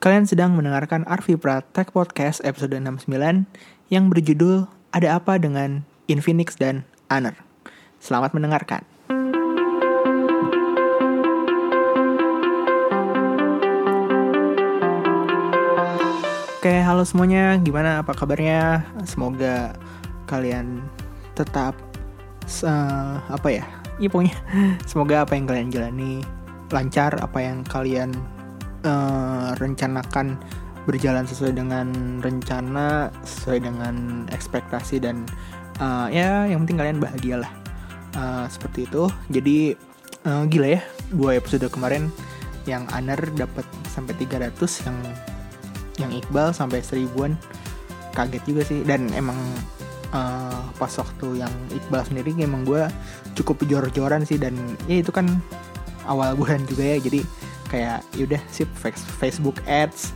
Kalian sedang mendengarkan Arvi Tech Podcast episode 69 yang berjudul Ada Apa Dengan Infinix dan Honor. Selamat mendengarkan. Oke, halo semuanya. Gimana apa kabarnya? Semoga kalian tetap uh, apa ya? Iya pokoknya semoga apa yang kalian jalani lancar, apa yang kalian uh, rencanakan berjalan sesuai dengan rencana, sesuai dengan ekspektasi dan uh, ya yang penting kalian bahagia lah. Uh, seperti itu. Jadi uh, gila ya, dua episode kemarin yang Anar dapat sampai 300 yang yang Iqbal sampai seribuan kaget juga sih dan emang uh, pas waktu yang Iqbal sendiri emang gue cukup jor-joran sih dan ya itu kan awal bulan juga ya jadi kayak yaudah sih Facebook Ads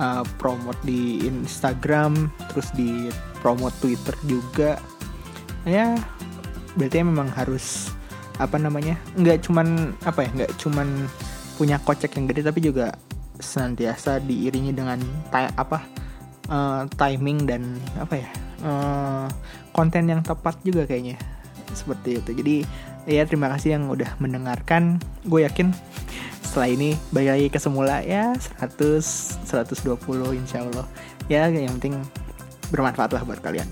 uh, promote di Instagram terus di promote Twitter juga. Ya berarti memang harus apa namanya nggak cuman apa ya nggak cuman punya kocek yang gede tapi juga senantiasa diiringi dengan apa uh, timing dan apa ya uh, konten yang tepat juga kayaknya. Seperti itu. Jadi ya terima kasih yang udah mendengarkan. Gue yakin setelah ini balik lagi ke semula. Ya 100 120 insya Allah. Ya yang penting bermanfaat lah buat kalian.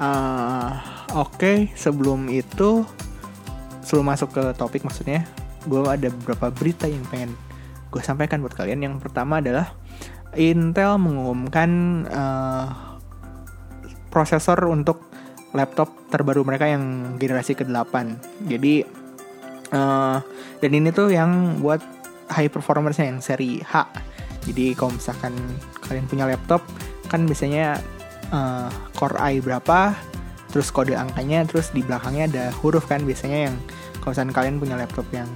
Uh, oke okay, sebelum itu sebelum masuk ke topik maksudnya gue ada beberapa berita yang pengen gue sampaikan buat kalian. Yang pertama adalah Intel mengumumkan uh, prosesor untuk laptop terbaru mereka yang generasi ke-8. Jadi uh, dan ini tuh yang buat high performance yang seri H. Jadi kalau misalkan kalian punya laptop kan biasanya uh, core i berapa, terus kode angkanya, terus di belakangnya ada huruf kan biasanya yang kalau misalkan kalian punya laptop yang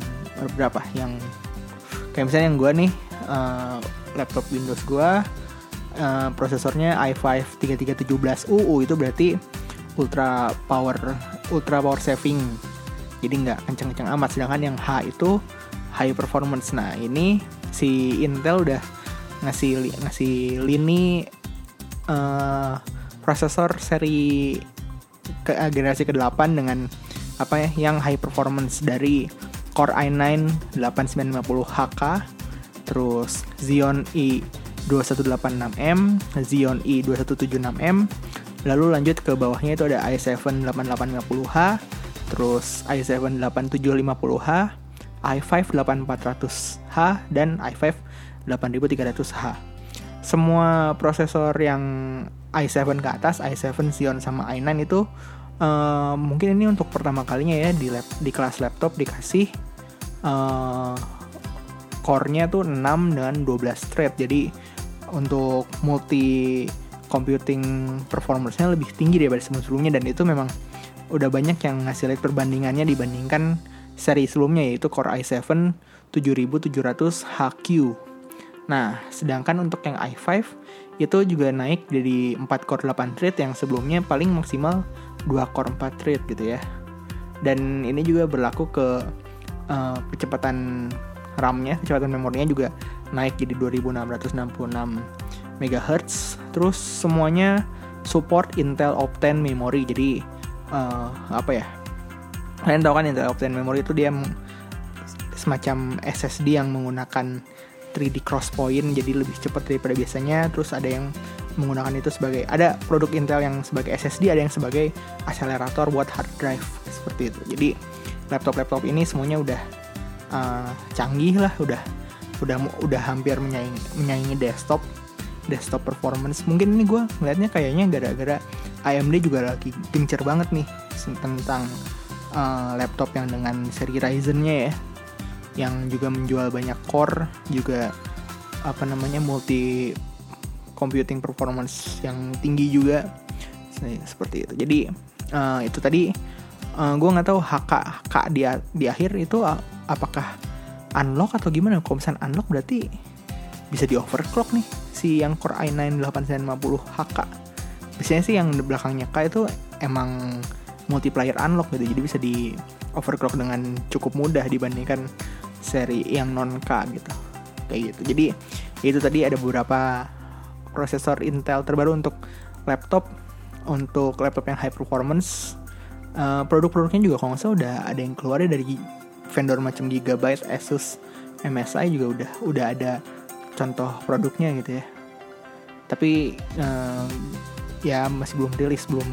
berapa yang kayak misalnya yang gue nih uh, laptop Windows gue uh, prosesornya i5 3317UU itu berarti ultra power ultra power saving jadi nggak kenceng-kenceng amat sedangkan yang H itu high performance. Nah ini si Intel udah ngasih ngasih lini uh, prosesor seri ke generasi ke-8 dengan apa ya yang high performance dari Core i9 8950HK, terus Xeon i 2186M, Xeon i 2176M, lalu lanjut ke bawahnya itu ada i7 8850H, terus i7 8750H, i5 8400H, dan i5 8300H. Semua prosesor yang i7 ke atas, i7 Xeon sama i9 itu uh, mungkin ini untuk pertama kalinya ya di lab, di kelas laptop dikasih uh, core-nya tuh 6 dengan 12 thread. Jadi untuk multi computing performance-nya lebih tinggi daripada sebelum-sebelumnya dan itu memang udah banyak yang ngasih lihat perbandingannya dibandingkan seri sebelumnya yaitu Core i7 7700HQ. Nah, sedangkan untuk yang i5 itu juga naik dari 4 core 8 thread yang sebelumnya paling maksimal 2 core 4 thread gitu ya. Dan ini juga berlaku ke uh, kecepatan RAM-nya kecepatan memorinya juga naik jadi 2666 MHz terus semuanya support Intel Optane memory. Jadi uh, apa ya kalian tahu kan Intel Optane memory itu dia semacam SSD yang menggunakan 3D cross point jadi lebih cepat daripada biasanya. Terus ada yang menggunakan itu sebagai ada produk Intel yang sebagai SSD ada yang sebagai akselerator buat hard drive seperti itu. Jadi laptop-laptop ini semuanya udah uh, canggih lah udah udah udah hampir menyaingi, menyaingi desktop desktop performance. Mungkin ini gue ngeliatnya kayaknya gara-gara AMD juga lagi gencer banget nih tentang uh, laptop yang dengan seri Ryzen-nya ya yang juga menjual banyak core juga apa namanya multi computing performance yang tinggi juga seperti itu. Jadi uh, itu tadi uh, eh, gue nggak tahu HK HK di di akhir itu apakah unlock atau gimana? Kalau unlock berarti bisa di overclock nih si yang Core i9 8950 HK biasanya sih yang di belakangnya K itu emang multiplayer unlock gitu. Jadi bisa di overclock dengan cukup mudah dibandingkan seri yang non K gitu. Kayak gitu. Jadi itu tadi ada beberapa prosesor Intel terbaru untuk laptop untuk laptop yang high performance. Uh, produk-produknya juga kalau nggak salah udah ada yang keluar dari vendor macam Gigabyte, Asus, MSI juga udah udah ada contoh produknya gitu ya. Tapi uh, ya masih belum rilis, belum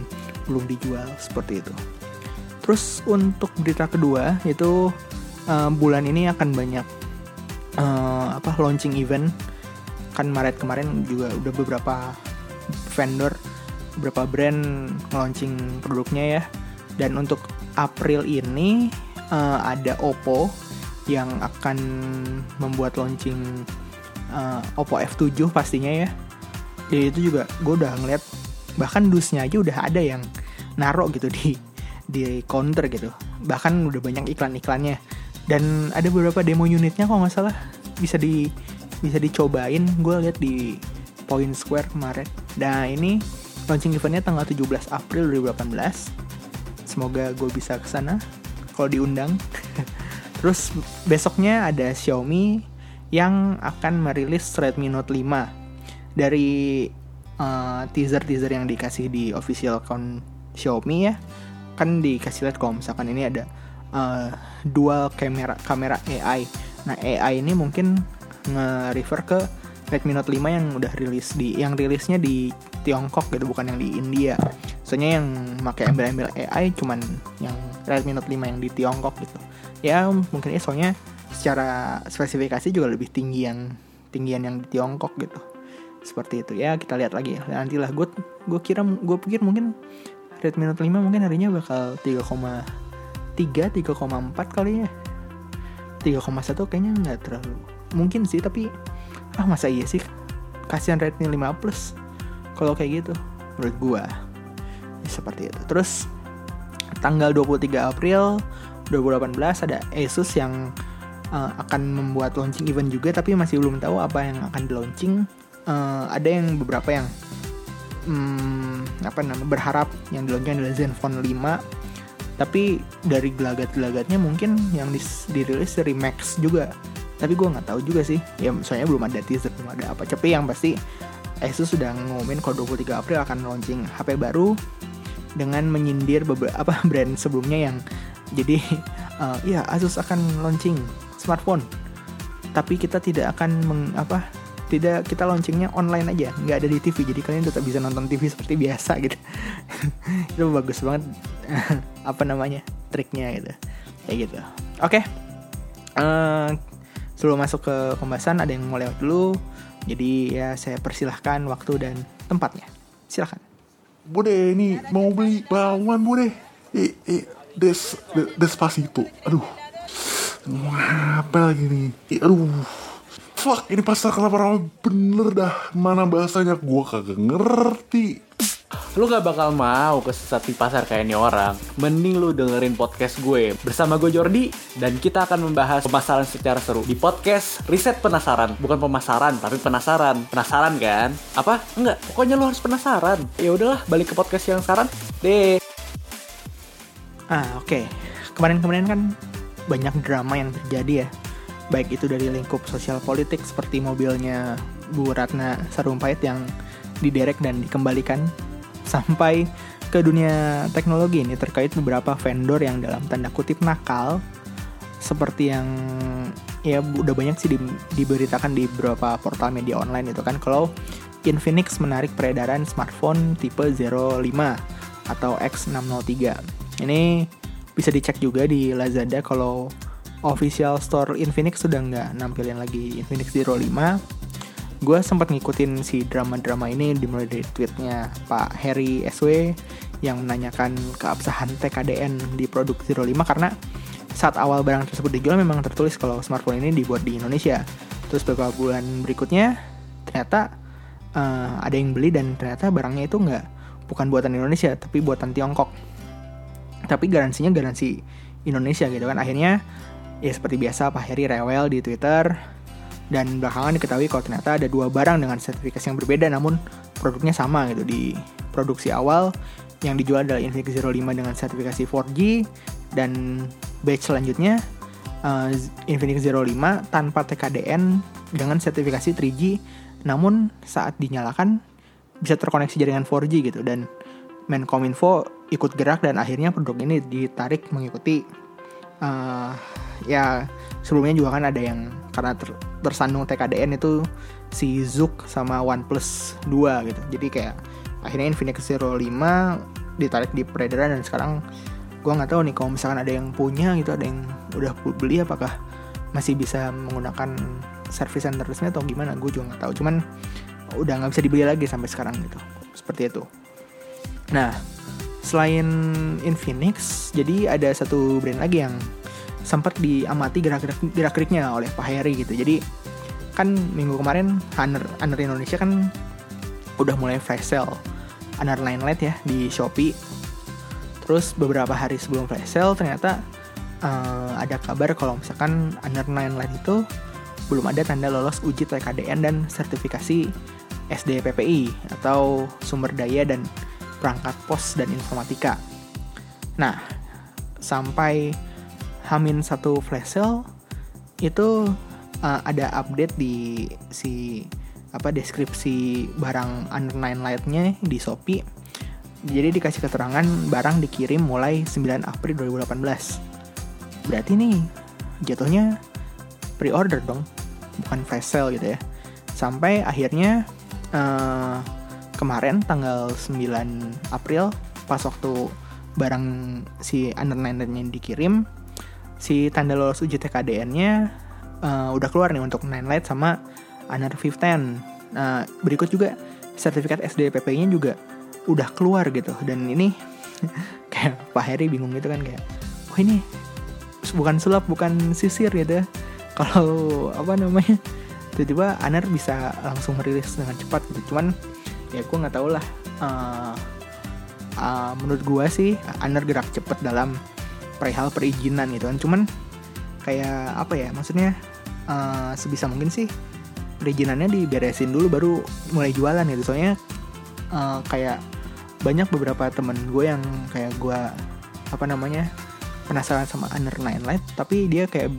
belum dijual seperti itu. Terus untuk berita kedua itu uh, bulan ini akan banyak uh, apa launching event kan Maret kemarin juga udah beberapa vendor beberapa brand launching produknya ya dan untuk April ini uh, ada Oppo yang akan membuat launching uh, Oppo F7 pastinya ya. Dan itu juga gue udah ngeliat bahkan dusnya aja udah ada yang narok gitu di di counter gitu. Bahkan udah banyak iklan-iklannya. Dan ada beberapa demo unitnya kok nggak salah bisa di bisa dicobain. Gue lihat di Point Square kemarin. Nah ini launching eventnya tanggal 17 April 2018 semoga gue bisa ke sana kalau diundang terus besoknya ada Xiaomi yang akan merilis Redmi Note 5 dari uh, teaser-teaser yang dikasih di official account Xiaomi ya kan dikasih lihat kalau misalkan ini ada uh, dual kamera kamera AI nah AI ini mungkin nge-refer ke Redmi Note 5 yang udah rilis di yang rilisnya di Tiongkok gitu bukan yang di India. Soalnya yang pakai embel-embel AI cuman yang Redmi Note 5 yang di Tiongkok gitu. Ya mungkin ya soalnya secara spesifikasi juga lebih tinggi yang tinggian yang di Tiongkok gitu. Seperti itu. Ya kita lihat lagi. Nanti lah gue gue kira gue pikir mungkin Redmi Note 5 mungkin harinya bakal 3,3 3,4 kali ya. 3,1 kayaknya nggak terlalu mungkin sih tapi ah masa iya sih? Kasihan Redmi 5 Plus kalau kayak gitu menurut gue seperti itu. Terus tanggal 23 April 2018 ada Asus yang uh, akan membuat launching event juga tapi masih belum tahu apa yang akan di launching uh, ada yang beberapa yang um, apa namanya berharap yang di launching adalah Zenfone 5 tapi dari gelagat-gelagatnya mungkin yang dirilis dari Max juga. Tapi gue nggak tahu juga sih. Ya soalnya belum ada teaser belum ada apa. Tapi yang pasti Asus sudah ngumumin kalau 23 April akan launching HP baru dengan menyindir beberapa brand sebelumnya yang jadi uh, ya Asus akan launching smartphone. Tapi kita tidak akan meng, apa tidak kita launchingnya online aja nggak ada di TV jadi kalian tetap bisa nonton TV seperti biasa gitu itu bagus banget apa namanya triknya gitu kayak gitu oke okay. uh, eh, sebelum masuk ke pembahasan ada yang mau lewat dulu jadi ya saya persilahkan waktu dan tempatnya silahkan Bude ini mau beli bawang bude. Eh, eh, des, des, despacito. Aduh. Apa lagi nih? Eh, aduh. Fuck, ini pasar kelapa ramai bener dah. Mana bahasanya gua kagak ngerti lu gak bakal mau kesesat di pasar kayak ini orang. Mending lu dengerin podcast gue bersama gue Jordi dan kita akan membahas pemasaran secara seru di podcast Riset Penasaran. Bukan pemasaran, tapi penasaran. Penasaran kan? Apa? Enggak. Pokoknya lu harus penasaran. Ya udahlah, balik ke podcast yang sekarang. Deh. Ah, oke. Okay. Kemarin-kemarin kan banyak drama yang terjadi ya. Baik itu dari lingkup sosial politik seperti mobilnya Bu Ratna Sarumpait yang diderek dan dikembalikan sampai ke dunia teknologi ini terkait beberapa vendor yang dalam tanda kutip nakal seperti yang ya udah banyak sih di, diberitakan di beberapa portal media online itu kan kalau Infinix menarik peredaran smartphone tipe 05 atau X603 ini bisa dicek juga di Lazada kalau official store Infinix sudah nggak nampilin lagi Infinix 05 gue sempat ngikutin si drama-drama ini dimulai dari tweetnya Pak Harry SW yang menanyakan keabsahan TKDN di produk Zero 5 karena saat awal barang tersebut dijual memang tertulis kalau smartphone ini dibuat di Indonesia. Terus beberapa bulan berikutnya ternyata uh, ada yang beli dan ternyata barangnya itu nggak bukan buatan Indonesia tapi buatan Tiongkok. Tapi garansinya garansi Indonesia gitu kan. Akhirnya ya seperti biasa Pak Heri rewel di Twitter. Dan belakangan diketahui kalau ternyata ada dua barang dengan sertifikasi yang berbeda namun produknya sama gitu. Di produksi awal yang dijual adalah Infinix 05 dengan sertifikasi 4G dan batch selanjutnya uh, Infinix Zero 5 tanpa TKDN dengan sertifikasi 3G namun saat dinyalakan bisa terkoneksi jaringan 4G gitu. Dan Menkominfo ikut gerak dan akhirnya produk ini ditarik mengikuti uh, ya sebelumnya juga kan ada yang karena ter, tersandung TKDN itu si Zook sama OnePlus 2 gitu. Jadi kayak akhirnya Infinix Zero 5 ditarik di peredaran dan sekarang gue nggak tahu nih kalau misalkan ada yang punya gitu ada yang udah beli apakah masih bisa menggunakan service center resmi atau gimana gue juga nggak tahu. Cuman udah nggak bisa dibeli lagi sampai sekarang gitu seperti itu. Nah selain Infinix jadi ada satu brand lagi yang sempat diamati gerak-gerik gerak-geriknya oleh Pak Heri gitu. Jadi kan minggu kemarin Honor Honor Indonesia kan udah mulai flash sale. Honor 9 Lite ya di Shopee. Terus beberapa hari sebelum flash sale ternyata uh, ada kabar kalau misalkan Honor 9 Lite itu belum ada tanda lolos uji TKDN dan sertifikasi SDPPI atau sumber daya dan perangkat pos dan informatika. Nah, sampai Hamin satu flash sale itu uh, ada update di si apa deskripsi barang Under 9 Lite-nya di Shopee. Jadi dikasih keterangan barang dikirim mulai 9 April 2018. Berarti nih jatuhnya pre-order dong, bukan flash sale gitu ya. Sampai akhirnya uh, kemarin tanggal 9 April pas waktu barang si Under 9 Lite-nya dikirim, si tanda lolos uji TKDN-nya uh, udah keluar nih untuk 9 Lite sama Honor 510. Nah, berikut juga sertifikat SDPP-nya juga udah keluar gitu. Dan ini kayak Pak Heri bingung gitu kan kayak, wah ini bukan sulap, bukan sisir gitu ya. Kalau apa namanya, tiba-tiba Honor bisa langsung merilis dengan cepat gitu. Cuman ya gue nggak tahu lah. Uh, uh, menurut gue sih Honor gerak cepat dalam perihal perizinan gitu kan. Cuman kayak apa ya maksudnya uh, sebisa mungkin sih perizinannya diberesin dulu baru mulai jualan gitu. Soalnya uh, kayak banyak beberapa temen gue yang kayak gue apa namanya penasaran sama Under 9 Lite tapi dia kayak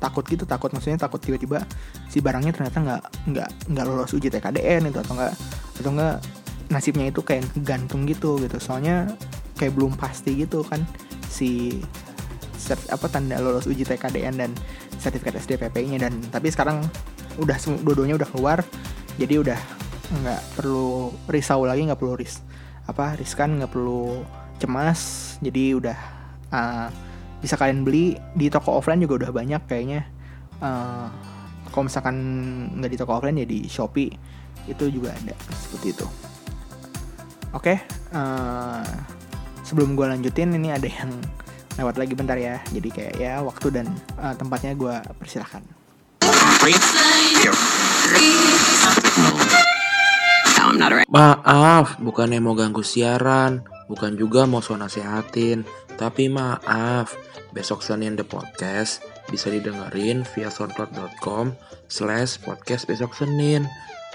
takut gitu takut. Maksudnya takut tiba-tiba si barangnya ternyata nggak nggak nggak lolos uji TKDN itu atau enggak atau enggak nasibnya itu kayak gantung gitu gitu. Soalnya kayak belum pasti gitu kan si apa tanda lolos uji TKDN dan sertifikat SDPP-nya dan tapi sekarang udah dua-duanya udah keluar jadi udah nggak perlu risau lagi nggak perlu ris apa riskan nggak perlu cemas jadi udah uh, bisa kalian beli. Di toko offline juga udah banyak kayaknya uh, kalau misalkan nggak di toko offline ya di Shopee itu juga ada seperti itu. Oke okay, uh, sebelum gue lanjutin ini ada yang lewat lagi bentar ya jadi kayak ya waktu dan uh, tempatnya gue persilahkan Maaf, bukannya mau ganggu siaran, bukan juga mau so nasehatin, tapi maaf, besok Senin The Podcast bisa didengerin via soundcloud.com slash podcast besok Senin.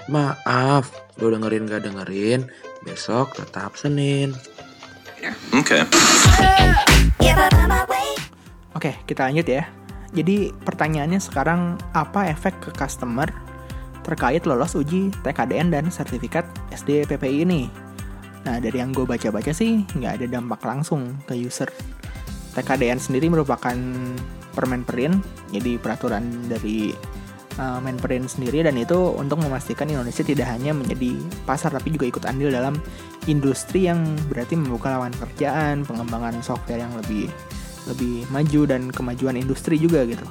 Maaf, lo dengerin gak dengerin, besok tetap Senin. Okay. Oke, kita lanjut ya. Jadi pertanyaannya sekarang apa efek ke customer terkait lolos uji TKDN dan sertifikat SDPPI ini? Nah dari yang gue baca-baca sih nggak ada dampak langsung ke user. TKDN sendiri merupakan permenperin, jadi peraturan dari uh, sendiri dan itu untuk memastikan Indonesia tidak hanya menjadi pasar tapi juga ikut andil dalam industri yang berarti membuka lawan kerjaan, pengembangan software yang lebih lebih maju dan kemajuan industri juga gitu.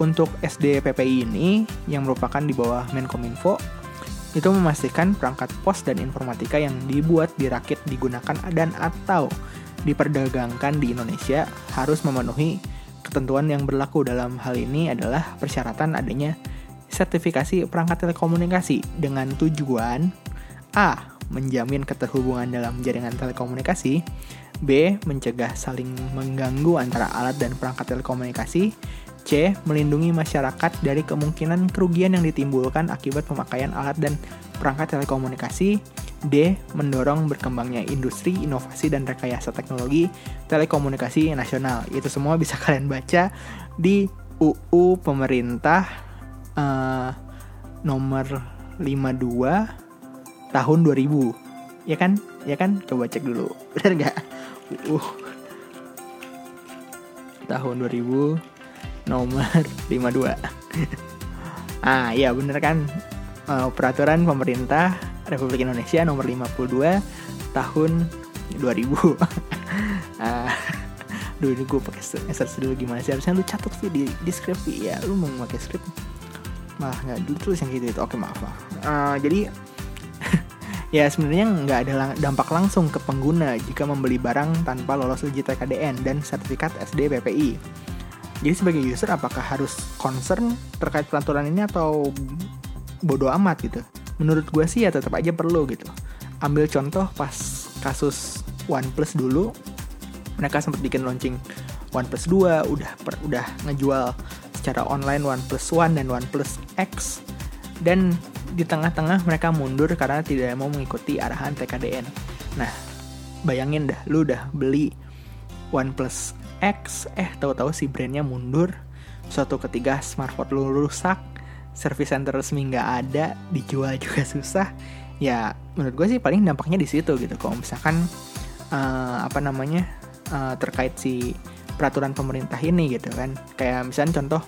Untuk SDPPI ini yang merupakan di bawah Menkominfo itu memastikan perangkat pos dan informatika yang dibuat, dirakit, digunakan dan atau diperdagangkan di Indonesia harus memenuhi ketentuan yang berlaku dalam hal ini adalah persyaratan adanya sertifikasi perangkat telekomunikasi dengan tujuan A. Menjamin keterhubungan dalam jaringan telekomunikasi B. Mencegah saling mengganggu antara alat dan perangkat telekomunikasi. C. Melindungi masyarakat dari kemungkinan kerugian yang ditimbulkan akibat pemakaian alat dan perangkat telekomunikasi. D. Mendorong berkembangnya industri, inovasi, dan rekayasa teknologi telekomunikasi nasional. Itu semua bisa kalian baca di UU pemerintah eh, nomor 52 tahun 2000 ya kan ya kan coba cek dulu benar nggak UU tahun 2000 nomor 52 ah iya bener kan Eh, peraturan pemerintah Republik Indonesia nomor 52 tahun 2000 ah Duh ini gue pakai search dulu gimana sih? Harusnya lu catat sih di, di script. Ya lu mau pakai script? Malah nggak dulu tulis yang gitu itu Oke maaf maaf. Eh, Jadi Ya sebenarnya nggak ada lang- dampak langsung ke pengguna jika membeli barang tanpa lolos uji TKDN dan sertifikat SD PPI. Jadi sebagai user apakah harus concern terkait peraturan ini atau bodoh amat gitu? Menurut gue sih ya tetap aja perlu gitu. Ambil contoh pas kasus OnePlus dulu, mereka sempat bikin launching OnePlus 2, udah per- udah ngejual secara online OnePlus One dan OnePlus X dan di tengah-tengah mereka mundur karena tidak mau mengikuti arahan TKDN. Nah, bayangin dah, lu udah beli OnePlus X, eh tahu-tahu si brandnya mundur. Suatu ketika smartphone lu rusak, service center resmi nggak ada, dijual juga susah. Ya, menurut gue sih paling dampaknya di situ gitu. Kalau misalkan eh, apa namanya eh, terkait si peraturan pemerintah ini gitu kan, kayak misalnya contoh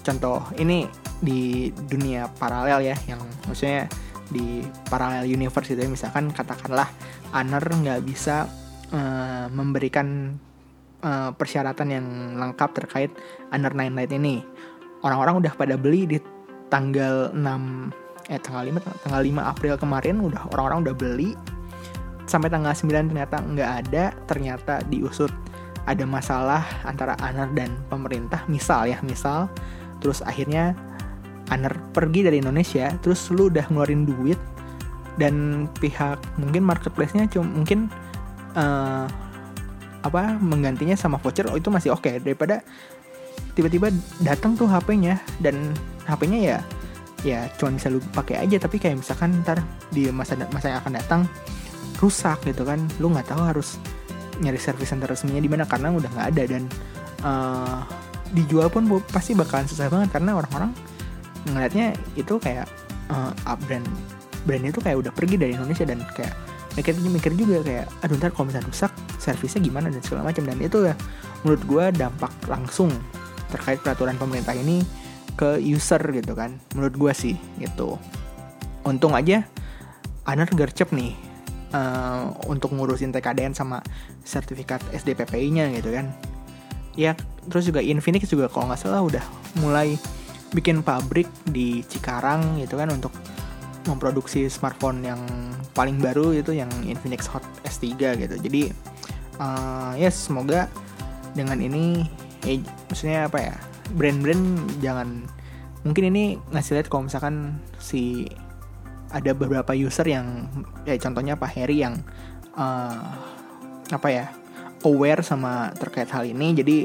contoh ini di dunia paralel ya yang maksudnya di paralel universe itu ya misalkan katakanlah Aner nggak bisa eh, memberikan eh, persyaratan yang lengkap terkait Aner 9 Lite ini orang-orang udah pada beli di tanggal 6 eh tanggal 5 tanggal 5 April kemarin udah orang-orang udah beli. Sampai tanggal 9 ternyata nggak ada ternyata diusut. Ada masalah antara Aner dan pemerintah misal ya misal. Terus akhirnya Aner pergi dari Indonesia terus lu udah ngeluarin duit dan pihak mungkin marketplace-nya cuma mungkin eh, apa menggantinya sama voucher oh itu masih oke. Daripada tiba-tiba datang tuh HP-nya dan HP-nya ya ya cuma bisa lu pakai aja. Tapi kayak misalkan ntar di masa masa yang akan datang rusak gitu kan. Lu nggak tahu harus nyari service center resminya di mana karena udah nggak ada. Dan eh, dijual pun pasti bakalan susah banget karena orang-orang ngelihatnya itu kayak up brand brand itu kayak udah pergi dari Indonesia dan kayak mikir mikir juga kayak aduh ntar kalau misalnya rusak servisnya gimana? dan segala macam. Dan itu ya menurut gue dampak langsung terkait peraturan pemerintah ini ke user gitu kan menurut gue sih gitu. Untung aja Aner gercep nih eh, untuk ngurusin TKDN sama sertifikat SDPPI-nya gitu kan. Ya terus juga Infinix juga kalau nggak salah udah mulai bikin pabrik di Cikarang gitu kan untuk memproduksi smartphone yang paling baru itu yang Infinix Hot S3 gitu. Jadi eh, ya semoga dengan ini eh, maksudnya apa ya brand-brand jangan mungkin ini ngasih lihat kalau misalkan si ada beberapa user yang ya contohnya Pak Heri yang eh, apa ya aware sama terkait hal ini jadi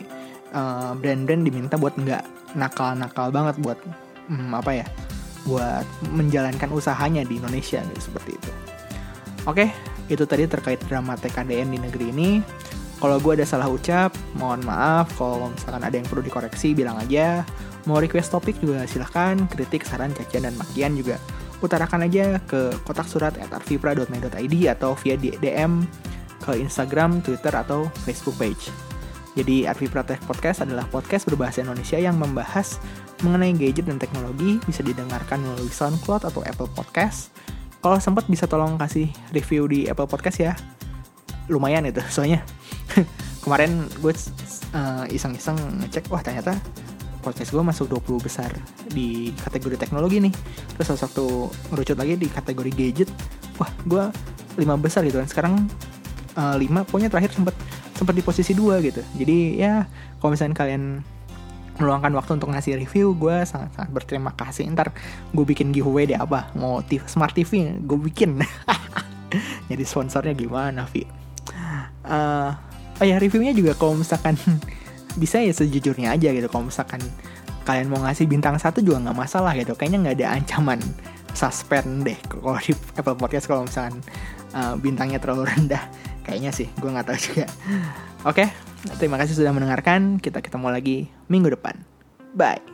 eh, brand-brand diminta buat nggak nakal-nakal banget buat hmm, apa ya buat menjalankan usahanya di Indonesia gitu seperti itu. Oke, itu tadi terkait drama TKDN di negeri ini. Kalau gue ada salah ucap, mohon maaf. Kalau misalkan ada yang perlu dikoreksi, bilang aja. Mau request topik juga silahkan. Kritik, saran, cacian, dan makian juga utarakan aja ke kotak surat at atau via DM ke Instagram, Twitter, atau Facebook page. Jadi Arvipra Tech Podcast adalah podcast berbahasa Indonesia yang membahas mengenai gadget dan teknologi bisa didengarkan melalui SoundCloud atau Apple Podcast. Kalau sempat bisa tolong kasih review di Apple Podcast ya. Lumayan itu, soalnya kemarin gue uh, iseng-iseng ngecek, wah ternyata podcast gue masuk 20 besar di kategori teknologi nih. Terus salah satu ngerucut lagi di kategori gadget, wah gue 5 besar gitu kan. Sekarang uh, 5 pokoknya terakhir sempat sempat di posisi 2 gitu. Jadi ya kalau misalnya kalian meluangkan waktu untuk ngasih review gue sangat sangat berterima kasih ntar gue bikin giveaway deh apa mau TV, smart TV gue bikin jadi sponsornya gimana Vi Eh, oh ya reviewnya juga kalau misalkan bisa ya sejujurnya aja gitu. Kalau misalkan kalian mau ngasih bintang satu juga nggak masalah gitu. Kayaknya nggak ada ancaman suspend deh kalau di Apple Podcast kalau misalkan eh, bintangnya terlalu rendah. Kayaknya sih gue nggak tahu juga. Oke terima kasih sudah mendengarkan. Kita ketemu lagi minggu depan. Bye.